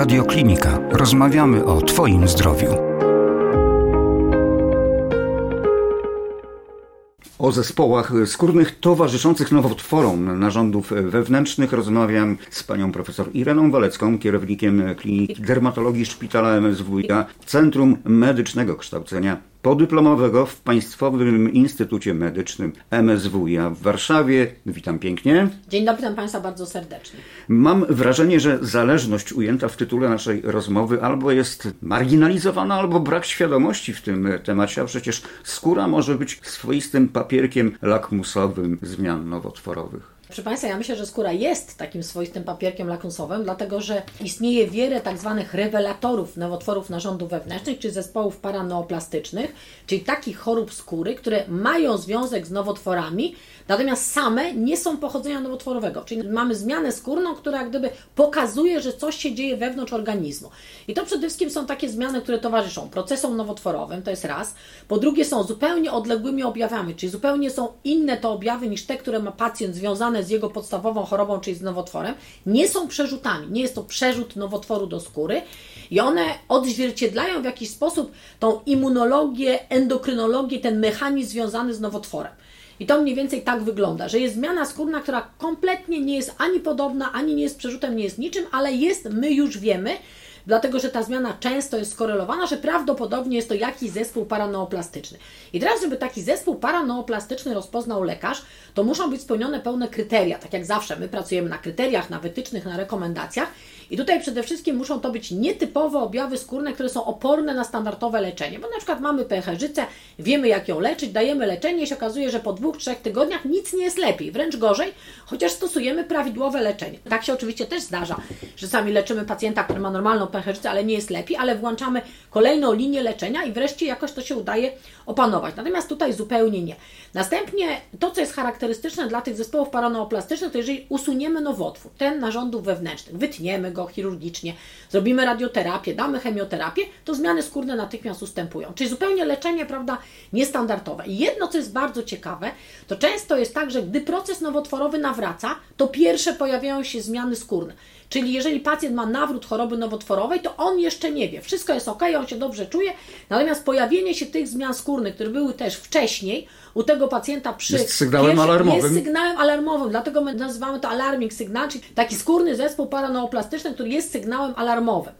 Radio Klinika. Rozmawiamy o Twoim zdrowiu. O zespołach skórnych towarzyszących nowotworom narządów wewnętrznych rozmawiam z panią profesor Ireną Walecką, kierownikiem Kliniki Dermatologii Szpitala MSWiA, Centrum Medycznego Kształcenia podyplomowego w Państwowym Instytucie Medycznym MSWiA w Warszawie. Witam pięknie. Dzień dobry, witam Państwa bardzo serdecznie. Mam wrażenie, że zależność ujęta w tytule naszej rozmowy albo jest marginalizowana, albo brak świadomości w tym temacie, a przecież skóra może być swoistym papierkiem lakmusowym zmian nowotworowych. Proszę Państwa, ja myślę, że skóra jest takim swoistym papierkiem lakmusowym, dlatego że istnieje wiele tak zwanych rewelatorów nowotworów narządów wewnętrznych, czy zespołów paraneoplastycznych, czyli takich chorób skóry, które mają związek z nowotworami, natomiast same nie są pochodzenia nowotworowego. Czyli mamy zmianę skórną, która jak gdyby pokazuje, że coś się dzieje wewnątrz organizmu. I to przede wszystkim są takie zmiany, które towarzyszą procesom nowotworowym, to jest raz. Po drugie są zupełnie odległymi objawami, czyli zupełnie są inne te objawy niż te, które ma pacjent związane z jego podstawową chorobą, czyli z nowotworem. Nie są przerzutami, nie jest to przerzut nowotworu do skóry i one odzwierciedlają w jakiś sposób tą immunologię, endokrynologię, ten mechanizm związany z nowotworem. I to mniej więcej tak wygląda, że jest zmiana skórna, która kompletnie nie jest ani podobna, ani nie jest przerzutem, nie jest niczym, ale jest, my już wiemy, dlatego że ta zmiana często jest skorelowana, że prawdopodobnie jest to jakiś zespół paraneoplastyczny. I teraz, żeby taki zespół paraneoplastyczny rozpoznał lekarz, to muszą być spełnione pełne kryteria. Tak jak zawsze, my pracujemy na kryteriach, na wytycznych, na rekomendacjach. I tutaj przede wszystkim muszą to być nietypowe objawy skórne, które są oporne na standardowe leczenie. Bo na przykład mamy pęcherzycę, wiemy jak ją leczyć, dajemy leczenie i się okazuje, że po dwóch, trzech tygodniach nic nie jest lepiej, wręcz gorzej, chociaż stosujemy prawidłowe leczenie. Tak się oczywiście też zdarza, że sami leczymy pacjenta, który ma normalną pęcherzycę, ale nie jest lepiej, ale włączamy kolejną linię leczenia i wreszcie jakoś to się udaje opanować. Natomiast tutaj zupełnie nie. Następnie to, co jest charakterystyczne dla tych zespołów paraneoplastycznych, to jeżeli usuniemy nowotwór, ten narządów wewnętrznych, wytniemy go chirurgicznie, zrobimy radioterapię, damy chemioterapię, to zmiany skórne natychmiast ustępują. Czyli zupełnie leczenie, prawda, niestandardowe. I jedno, co jest bardzo ciekawe, to często jest tak, że gdy proces nowotworowy nawraca, to pierwsze pojawiają się zmiany skórne. Czyli jeżeli pacjent ma nawrót choroby nowotworowej, to on jeszcze nie wie. Wszystko jest ok, on się dobrze czuje, natomiast pojawienie się tych zmian skórnych, które były też wcześniej, u tego pacjenta przy. Jest sygnałem pierwszy, alarmowym. Jest sygnałem alarmowym, dlatego my nazywamy to alarming signal, czyli taki skórny zespół paranoplastyczny, który jest sygnałem alarmowym.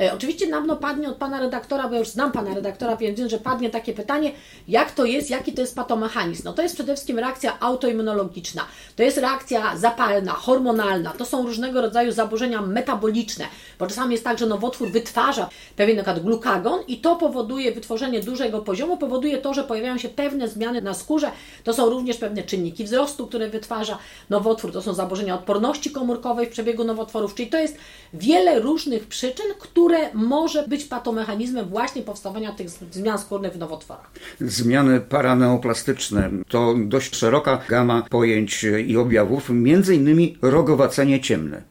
E, oczywiście na pewno padnie od pana redaktora, bo ja już znam pana redaktora, więc wiem, że padnie takie pytanie, jak to jest, jaki to jest patomechanizm. No to jest przede wszystkim reakcja autoimmunologiczna, to jest reakcja zapalna, hormonalna, to są różnego rodzaju zaburzenia metaboliczne, bo czasami jest tak, że nowotwór wytwarza pewien na przykład glukagon i to powoduje wytworzenie dużego poziomu, powoduje to, że pojawiają się pewne zmiany na skórze, to są również pewne czynniki wzrostu, które wytwarza nowotwór, to są zaburzenia odporności komórkowej w przebiegu nowotworów, czyli to jest wiele różnych przyczyn, które które może być patomechanizmem właśnie powstawania tych zmian skórnych w nowotworach. Zmiany paraneoplastyczne to dość szeroka gama pojęć i objawów, między innymi rogowacenie ciemne.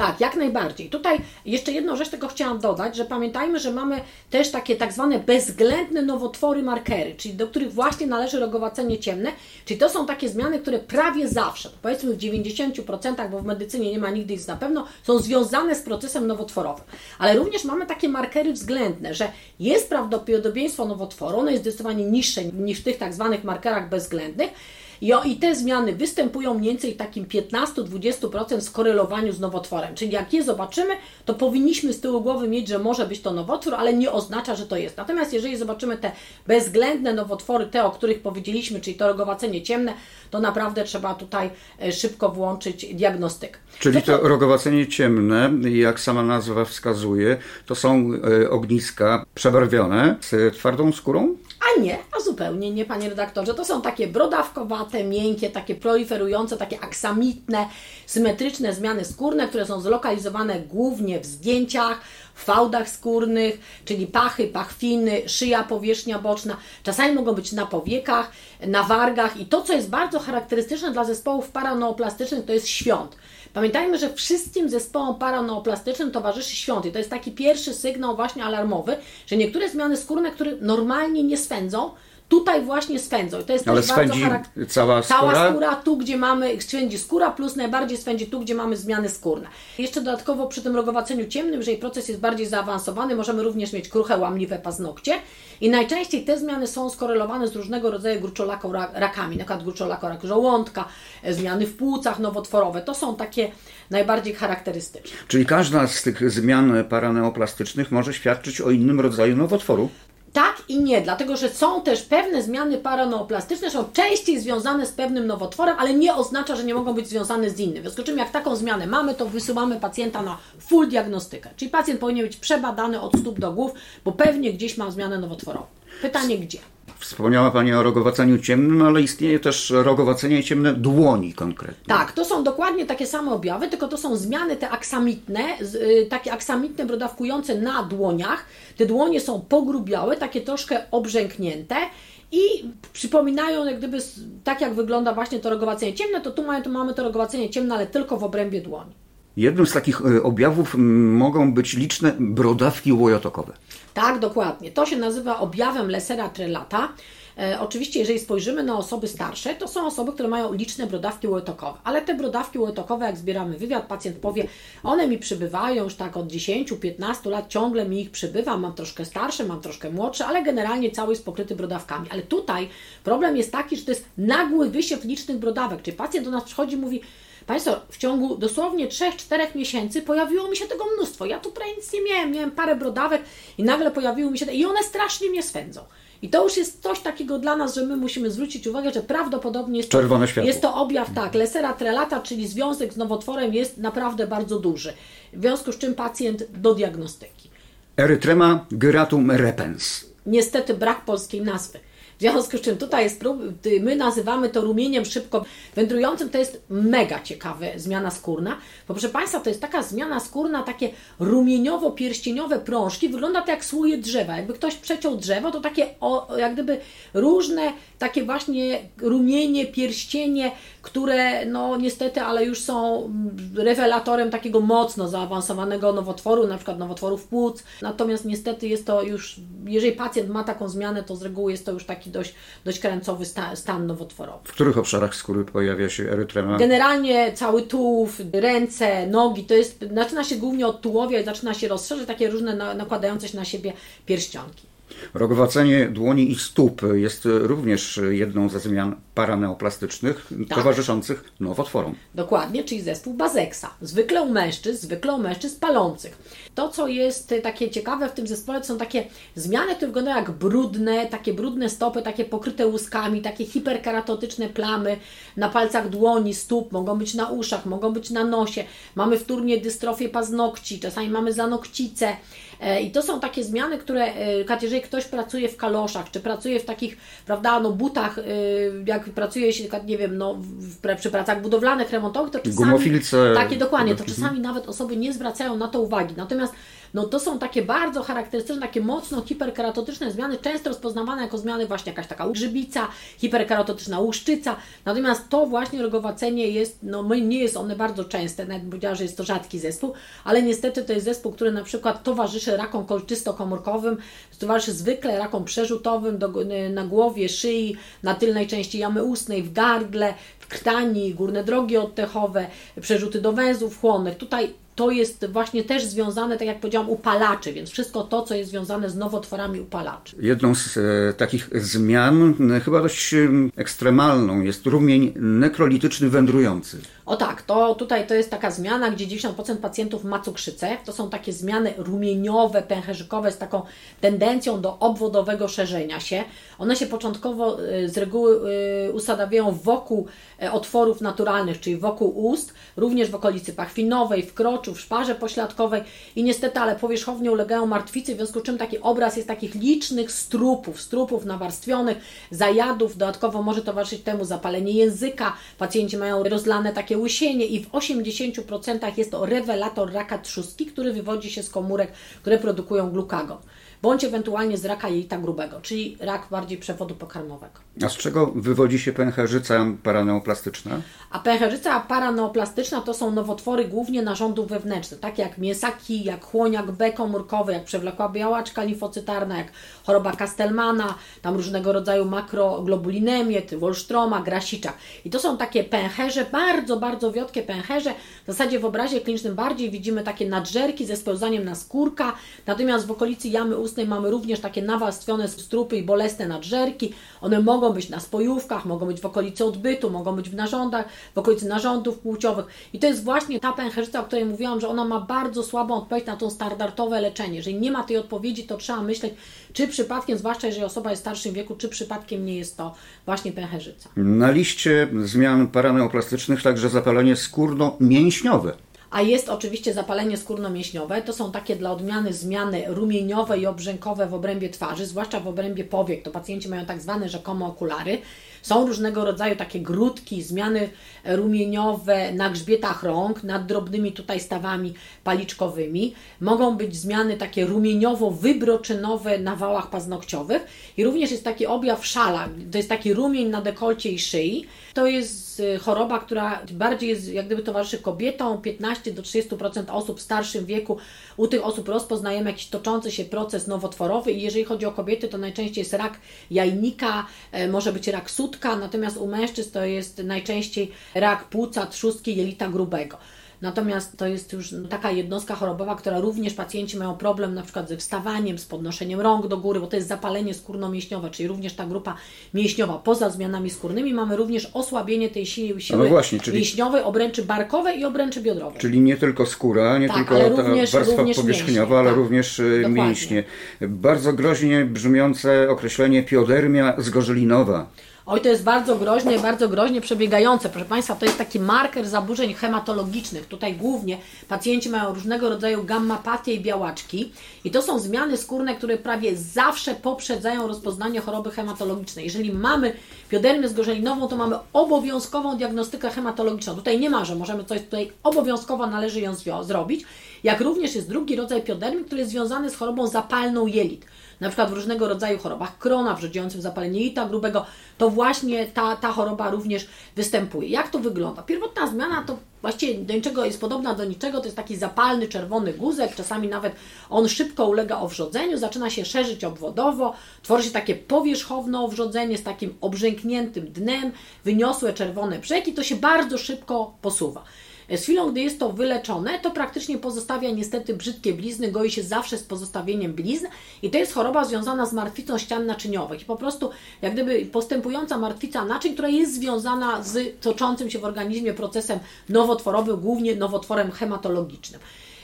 Tak, jak najbardziej. Tutaj jeszcze jedną rzecz tego chciałam dodać, że pamiętajmy, że mamy też takie tak zwane bezwzględne nowotwory markery, czyli do których właśnie należy rogowacenie ciemne, czyli to są takie zmiany, które prawie zawsze, powiedzmy w 90%, bo w medycynie nie ma nigdy nic na pewno, są związane z procesem nowotworowym. Ale również mamy takie markery względne, że jest prawdopodobieństwo nowotworu, ono jest zdecydowanie niższe niż w tych tak zwanych markerach bezwzględnych, i, o, I te zmiany występują mniej więcej w takim 15-20% skorelowaniu z nowotworem. Czyli jak je zobaczymy, to powinniśmy z tyłu głowy mieć, że może być to nowotwór, ale nie oznacza, że to jest. Natomiast jeżeli zobaczymy te bezwzględne nowotwory, te o których powiedzieliśmy, czyli to rogowacenie ciemne, to naprawdę trzeba tutaj e, szybko włączyć diagnostykę. Czyli to rogowacenie ciemne, jak sama nazwa wskazuje, to są e, ogniska przebarwione z twardą skórą? A nie, a zupełnie nie, panie redaktorze. To są takie brodawkowate, miękkie, takie proliferujące, takie aksamitne, symetryczne zmiany skórne, które są zlokalizowane głównie w zdjęciach, w fałdach skórnych, czyli pachy, pachwiny, szyja, powierzchnia boczna. Czasami mogą być na powiekach, na wargach i to, co jest bardzo charakterystyczne dla zespołów paranoplastycznych, to jest świąt. Pamiętajmy, że wszystkim zespołom paranoplastycznym towarzyszy świąt i to jest taki pierwszy sygnał właśnie alarmowy, że niektóre zmiany skórne, które normalnie nie swędzą, tutaj właśnie swędzą. To jest Ale swędzi cała skóra? Cała skóra tu, gdzie mamy, swędzi skóra, plus najbardziej swędzi tu, gdzie mamy zmiany skórne. Jeszcze dodatkowo przy tym rogowaceniu ciemnym, jeżeli proces jest bardziej zaawansowany, możemy również mieć kruche, łamliwe paznokcie. I najczęściej te zmiany są skorelowane z różnego rodzaju gruczolaką ra- rakami, na przykład gruczolako rak żołądka, e, zmiany w płucach nowotworowe. To są takie najbardziej charakterystyczne. Czyli każda z tych zmian paraneoplastycznych może świadczyć o innym rodzaju nowotworu? Tak i nie, dlatego że są też pewne zmiany paraneoplastyczne, są częściej związane z pewnym nowotworem, ale nie oznacza, że nie mogą być związane z innym. W związku z czym, jak taką zmianę mamy, to wysyłamy pacjenta na full diagnostykę. Czyli pacjent powinien być przebadany od stóp do głów, bo pewnie gdzieś ma zmianę nowotworową. Pytanie gdzie? Wspomniała Pani o rogowaceniu ciemnym, ale istnieje też rogowacenie ciemne dłoni konkretnie. Tak, to są dokładnie takie same objawy, tylko to są zmiany te aksamitne, y, takie aksamitne brodawkujące na dłoniach. Te dłonie są pogrubiałe, takie troszkę obrzęknięte i przypominają jak gdyby tak jak wygląda właśnie to rogowacenie ciemne, to tu mamy, tu mamy to rogowacenie ciemne, ale tylko w obrębie dłoni. Jednym z takich e, objawów mogą być liczne brodawki łojotokowe. Tak, dokładnie. To się nazywa objawem Lessera trelata. E, oczywiście, jeżeli spojrzymy na osoby starsze, to są osoby, które mają liczne brodawki łojotokowe, ale te brodawki łojotokowe, jak zbieramy wywiad, pacjent powie, one mi przybywają już tak od 10-15 lat, ciągle mi ich przybywa, mam troszkę starsze, mam troszkę młodsze, ale generalnie cały jest pokryty brodawkami. Ale tutaj problem jest taki, że to jest nagły wysiew licznych brodawek, czyli pacjent do nas przychodzi i mówi, Państwo, w ciągu dosłownie 3-4 miesięcy pojawiło mi się tego mnóstwo. Ja tu prawie nic nie miałem, miałem parę brodawek i nagle pojawiły mi się te, i one strasznie mnie swędzą. I to już jest coś takiego dla nas, że my musimy zwrócić uwagę, że prawdopodobnie jest to, Czerwone światło. jest to objaw, tak, Lessera trelata, czyli związek z nowotworem jest naprawdę bardzo duży. W związku z czym pacjent do diagnostyki. Erytrema gyratum repens. Niestety brak polskiej nazwy. W związku z czym tutaj jest, prób- my nazywamy to rumieniem szybko wędrującym, to jest mega ciekawa zmiana skórna, bo proszę Państwa, to jest taka zmiana skórna, takie rumieniowo-pierścieniowe prążki, wygląda to jak słoje drzewa, jakby ktoś przeciął drzewo, to takie o, jak gdyby różne takie właśnie rumienie, pierścienie, które no niestety, ale już są rewelatorem takiego mocno zaawansowanego nowotworu, na przykład nowotworów płuc, natomiast niestety jest to już, jeżeli pacjent ma taką zmianę, to z reguły jest to już taki dość, dość kręcowy sta, stan nowotworowy. W których obszarach skóry pojawia się erytrema? Generalnie cały tułów, ręce, nogi, to jest, zaczyna się głównie od tułowia i zaczyna się rozszerzyć, takie różne na, nakładające się na siebie pierścionki. Rogowacenie dłoni i stóp jest również jedną ze zmian paraneoplastycznych Tak. towarzyszących nowotworom. Dokładnie, czyli zespół Bazeksa. Zwykle u mężczyzn, zwykle u mężczyzn palących. To, co jest e, takie ciekawe w tym zespole, to są takie zmiany, które wyglądają jak brudne, takie brudne stopy, takie pokryte łuskami, takie hiperkeratotyczne plamy na palcach dłoni, stóp, mogą być na uszach, mogą być na nosie. Mamy wtórnie dystrofię paznokci, czasami mamy zanokcice. E, I to są takie zmiany, które, e, Kat, jeżeli ktoś pracuje w kaloszach, czy pracuje w takich, prawda, no butach, e, jak pracuje się, nie wiem, no, w, w, przy pracach budowlanych, remontowych, to czasami... Gumofilce. Takie, dokładnie, to czasami nawet osoby nie zwracają na to uwagi. Natomiast no, to są takie bardzo charakterystyczne, takie mocno hiperkeratotyczne zmiany, często rozpoznawane jako zmiany właśnie jakaś taka grzybica, hiperkeratotyczna łuszczyca. Natomiast to właśnie rogowacenie jest, no nie jest one bardzo częste, nawet bym powiedziała, że jest to rzadki zespół, ale niestety to jest zespół, który na przykład towarzyszy rakom kolczysto-komórkowym, towarzyszy zwykle rakom przerzutowym do, na głowie, szyi, na tylnej części jamy ustnej, w gardle, w krtani, górne drogi oddechowe, przerzuty do węzłów chłonnych. Tutaj to jest właśnie też związane, tak jak powiedziałam, upalaczy, więc wszystko to, co jest związane z nowotworami upalaczy. Jedną z e, takich zmian, e, chyba dość e, ekstremalną, jest rumień nekrolityczny wędrujący. O tak, to tutaj to jest taka zmiana, gdzie 90% pacjentów ma cukrzycę. To są takie zmiany rumieniowe, pęcherzykowe z taką tendencją do obwodowego szerzenia się. One się początkowo y, z reguły y, usadawiają wokół e, otworów naturalnych, czyli wokół ust, również w okolicy pachwinowej, w kroczu, w szparze pośladkowej i niestety, ale powierzchownie ulegają martwicy, w związku z czym taki obraz jest takich licznych strupów, strupów nawarstwionych, zajadów, dodatkowo może towarzyszyć temu zapalenie języka, pacjenci mają rozlane takie łysienie i w 80% jest to rewelator raka trzustki, który wywodzi się z komórek, które produkują glukagon. Bądź ewentualnie z raka jelita grubego, czyli rak bardziej przewodu pokarmowego. A z czego wywodzi się pęcherzyca paraneoplastyczna? A pęcherzyca paraneoplastyczna to są nowotwory głównie narządów wewnętrznych, takie jak mięsaki, jak chłoniak B komórkowy, jak przewlekła białaczka limfocytarna, jak choroba Kastelmana, tam różnego rodzaju makroglobulinemię, Wolstroma, Grasicza. I to są takie pęcherze, bardzo, bardzo wiotkie pęcherze. W zasadzie w obrazie klinicznym bardziej widzimy takie nadżerki ze spełzaniem na skórka, natomiast w okolicy jamy mamy również takie nawarstwione strupy i bolesne nadżerki. One mogą być na spojówkach, mogą być w okolicy odbytu, mogą być w narządach, w okolicy narządów płciowych. I to jest właśnie ta pęcherzyca, o której mówiłam, że ona ma bardzo słabą odpowiedź na to standardowe leczenie. Jeżeli nie ma tej odpowiedzi, to trzeba myśleć, czy przypadkiem, zwłaszcza jeżeli osoba jest w starszym wieku, czy przypadkiem nie jest to właśnie pęcherzyca. Na liście zmian paraneoplastycznych także zapalenie skórno-mięśniowe a jest oczywiście zapalenie skórno-mięśniowe. To są takie dla odmiany zmiany rumieniowe i obrzękowe w obrębie twarzy, zwłaszcza w obrębie powiek. To pacjenci mają tak zwane rzekomo okulary. Są różnego rodzaju takie grudki, zmiany rumieniowe na grzbietach rąk, nad drobnymi tutaj stawami paliczkowymi. Mogą być zmiany takie rumieniowo-wybroczynowe na wałach paznokciowych i również jest taki objaw szala, to jest taki rumień na dekolcie i szyi. To jest y, choroba, która bardziej jest, jak gdyby towarzyszy kobietom, 15 do 30% osób w starszym wieku. U tych osób rozpoznajemy jakiś toczący się proces nowotworowy i jeżeli chodzi o kobiety, to najczęściej jest rak jajnika, e, może być rak natomiast u mężczyzn to jest najczęściej rak płuca, trzustki, jelita grubego. Natomiast to jest już taka jednostka chorobowa, która również pacjenci mają problem na przykład ze wstawaniem, z podnoszeniem rąk do góry, bo to jest zapalenie skórno-mięśniowe, czyli również ta grupa mięśniowa. Poza zmianami skórnymi mamy również osłabienie tej siły, siły no właśnie, czyli... mięśniowej, obręczy barkowej i obręczy biodrowej. Czyli nie tylko skóra, nie tak, tylko ta również, warstwa również powierzchniowa, mięśnie, ale tak. również e, Dokładnie. mięśnie. Bardzo groźnie brzmiące określenie piodermia zgorzelinowa. Oj, to jest bardzo groźne, bardzo groźnie przebiegające. Proszę Państwa, to jest taki marker zaburzeń hematologicznych. Tutaj głównie pacjenci mają różnego rodzaju gammapatie i białaczki. I to są zmiany skórne, które prawie zawsze poprzedzają rozpoznanie choroby hematologicznej. Jeżeli mamy piodermię zgorzelinową, to mamy obowiązkową diagnostykę hematologiczną. Tutaj nie ma, że możemy coś tutaj obowiązkowo należy ją zrobić. Jak również jest drugi rodzaj piodermii, który jest związany z chorobą zapalną jelit na przykład w różnego rodzaju chorobach krona, w zapalenie jelita grubego, to właśnie ta, ta choroba również występuje. Jak to wygląda? Pierwotna zmiana to właściwie do niczego jest podobna do niczego, to jest taki zapalny czerwony guzek, czasami nawet on szybko ulega owrzodzeniu, zaczyna się szerzyć obwodowo, tworzy się takie powierzchowne owrzodzenie z takim obrzękniętym dnem, wyniosłe czerwone brzegi, to się bardzo szybko posuwa. Z chwilą, gdy jest to wyleczone, to praktycznie pozostawia niestety brzydkie blizny, goi się zawsze z pozostawieniem blizn i to jest choroba związana z martwicą ścian naczyniowych i po prostu jak gdyby postępująca martwica naczyń, która jest związana z toczącym się w organizmie procesem nowotworowym, głównie nowotworem hematologicznym.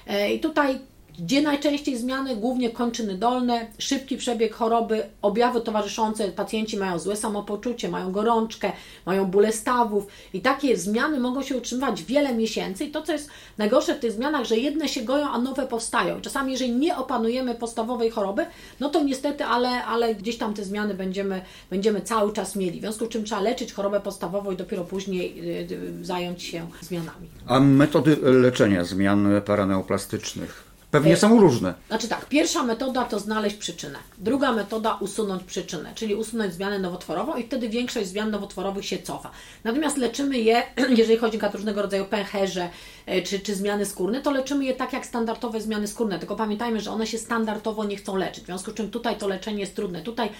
E, I tutaj gdzie najczęściej zmiany? Głównie kończyny dolne, szybki przebieg choroby, objawy towarzyszące, pacjenci mają złe samopoczucie, mają gorączkę, mają bóle stawów i takie zmiany mogą się utrzymywać wiele miesięcy i to, co jest najgorsze w tych zmianach, że jedne się goją, a nowe powstają. Czasami, jeżeli nie opanujemy podstawowej choroby, no to niestety, ale, ale gdzieś tam te zmiany będziemy, będziemy cały czas mieli, w związku z czym trzeba leczyć chorobę podstawową i dopiero później y, y, zająć się zmianami. A metody leczenia zmian paraneoplastycznych? Pewnie są różne. Znaczy tak, pierwsza metoda to znaleźć przyczynę. Druga metoda usunąć przyczynę, czyli usunąć zmianę nowotworową i wtedy większość zmian nowotworowych się cofa. Natomiast leczymy je, jeżeli chodzi o różnego rodzaju pęcherze e, czy, czy zmiany skórne, to leczymy je tak jak standardowe zmiany skórne, tylko pamiętajmy, że one się standardowo nie chcą leczyć. W związku z czym tutaj to leczenie jest trudne. Tutaj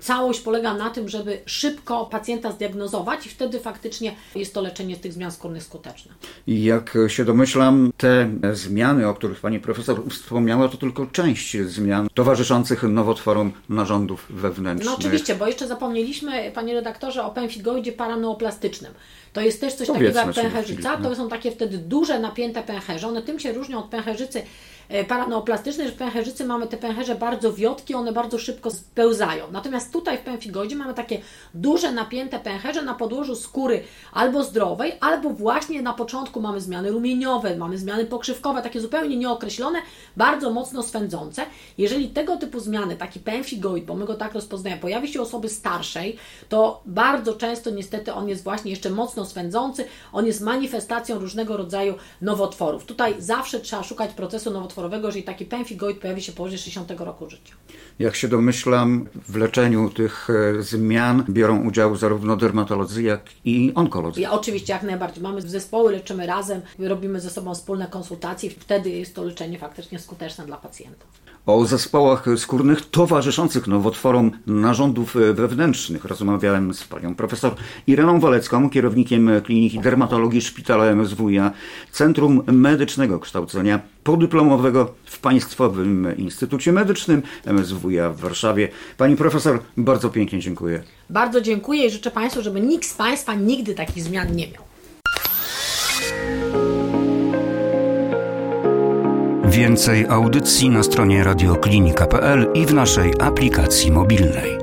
Całość polega na tym, żeby szybko pacjenta zdiagnozować i wtedy faktycznie jest to leczenie tych zmian skórnych skuteczne. I jak się domyślam, te zmiany, o których Pani Profesor wspomniała, to tylko część zmian towarzyszących nowotworom narządów wewnętrznych. No oczywiście, bo jeszcze zapomnieliśmy, Panie Redaktorze, o pęfigoidzie paraneoplastycznym. To jest też coś takiego jak pęcherzyca. To są takie wtedy duże, napięte pęcherze. One tym się różnią od pęcherzycy E, paranoplastycznej, że w pęcherzycy mamy te pęcherze bardzo wiotkie, one bardzo szybko spełzają. Natomiast tutaj w pęfigoidzie mamy takie duże, napięte pęcherze na podłożu skóry albo zdrowej, albo właśnie na początku mamy zmiany rumieniowe, mamy zmiany pokrzywkowe, takie zupełnie nieokreślone, bardzo mocno swędzące. Jeżeli tego typu zmiany, taki pęfigoid, bo my go tak rozpoznajemy, pojawi się u osoby starszej, to bardzo często niestety on jest właśnie jeszcze mocno mocno swędzący, on jest manifestacją różnego rodzaju nowotworów. Tutaj zawsze trzeba szukać procesu nowotworowego, jeżeli taki pemfigoid pojawi się powyżej 60 roku życia. Jak się domyślam, w leczeniu tych e, zmian biorą udział zarówno dermatolodzy, jak i onkolodzy. Ja, oczywiście, jak najbardziej. Mamy zespoły, leczymy razem, robimy ze sobą wspólne konsultacje wtedy jest to leczenie faktycznie skuteczne dla pacjentów. O zespołach skórnych towarzyszących nowotworom narządów wewnętrznych rozmawiałem z panią profesor Ireną Walecką, kierownikiem Kliniki Dermatologii Szpitala MSWiA, Centrum Medycznego Kształcenia Podyplomowego w Państwowym Instytucie Medycznym MSWiA w Warszawie. Pani profesor, bardzo pięknie dziękuję. Bardzo dziękuję i życzę Państwu, żeby nikt z Państwa nigdy takich zmian nie miał. Więcej audycji na stronie radioklinika.pl i w naszej aplikacji mobilnej.